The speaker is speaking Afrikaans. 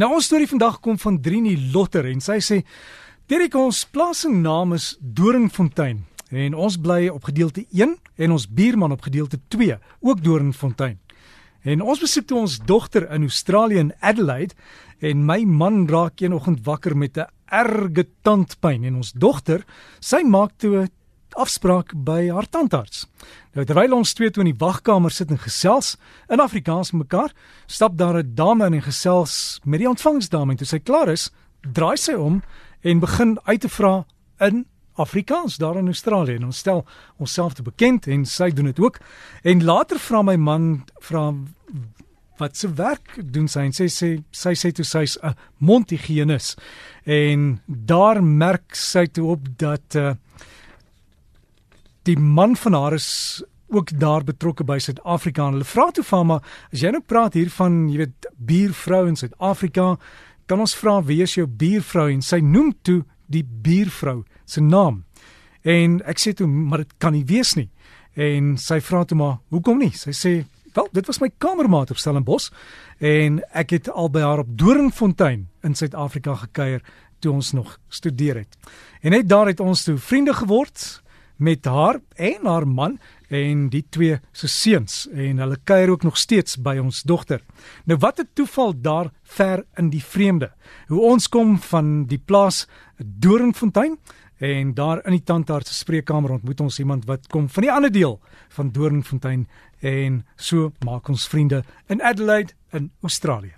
Nou ons storie vandag kom van Drini Lotter en sy sê Derek ons plaasnaam is Doringfontein en ons bly op gedeelte 1 en ons buurman op gedeelte 2 ook Doringfontein. En ons besoek toe ons dogter in Australië in Adelaide en my man raak eenoggend wakker met 'n erge tandpyn en ons dogter sy maak toe 'n afspraak by haar tandarts. Nou terwyl ons twee toe in die wagkamer sit en gesels in Afrikaans met mekaar, stap daar 'n dame in en gesels met die ontvangsdame en toe sy klaar is, draai sy om en begin uit te vra in Afrikaans daar in Australië en ons stel onsself te bekend en sy doen dit ook. En later vra my man vra wat se werk doen sy en sê sê sy sê toe sy's 'n mondhigienis. En daar merk sy toe op dat uh, die man van haar is ook daar betrokke by Suid-Afrika. Hulle vra toe van maar as jy nou praat hier van jy weet buurvrou in Suid-Afrika, kan ons vra wie is jou buurvrou en sy noem toe die buurvrou se naam. En ek sê toe maar dit kan nie wees nie. En sy vra toe maar hoekom nie? Sy sê wel dit was my kamermaat op Stellenbosch en ek het al by haar op Doringfontein in Suid-Afrika gekuier toe ons nog studeer het. En net daar het ons toe vriende geword met haar en haar man en die twee se seuns en hulle kuier ook nog steeds by ons dogter. Nou wat 'n toeval daar ver in die vreemde. Hoe ons kom van die plaas Doringfontein en daar in die tandarts se spreekkamer ontmoet ons iemand wat kom van die ander deel van Doringfontein en so maak ons vriende in Adelaide in Australië.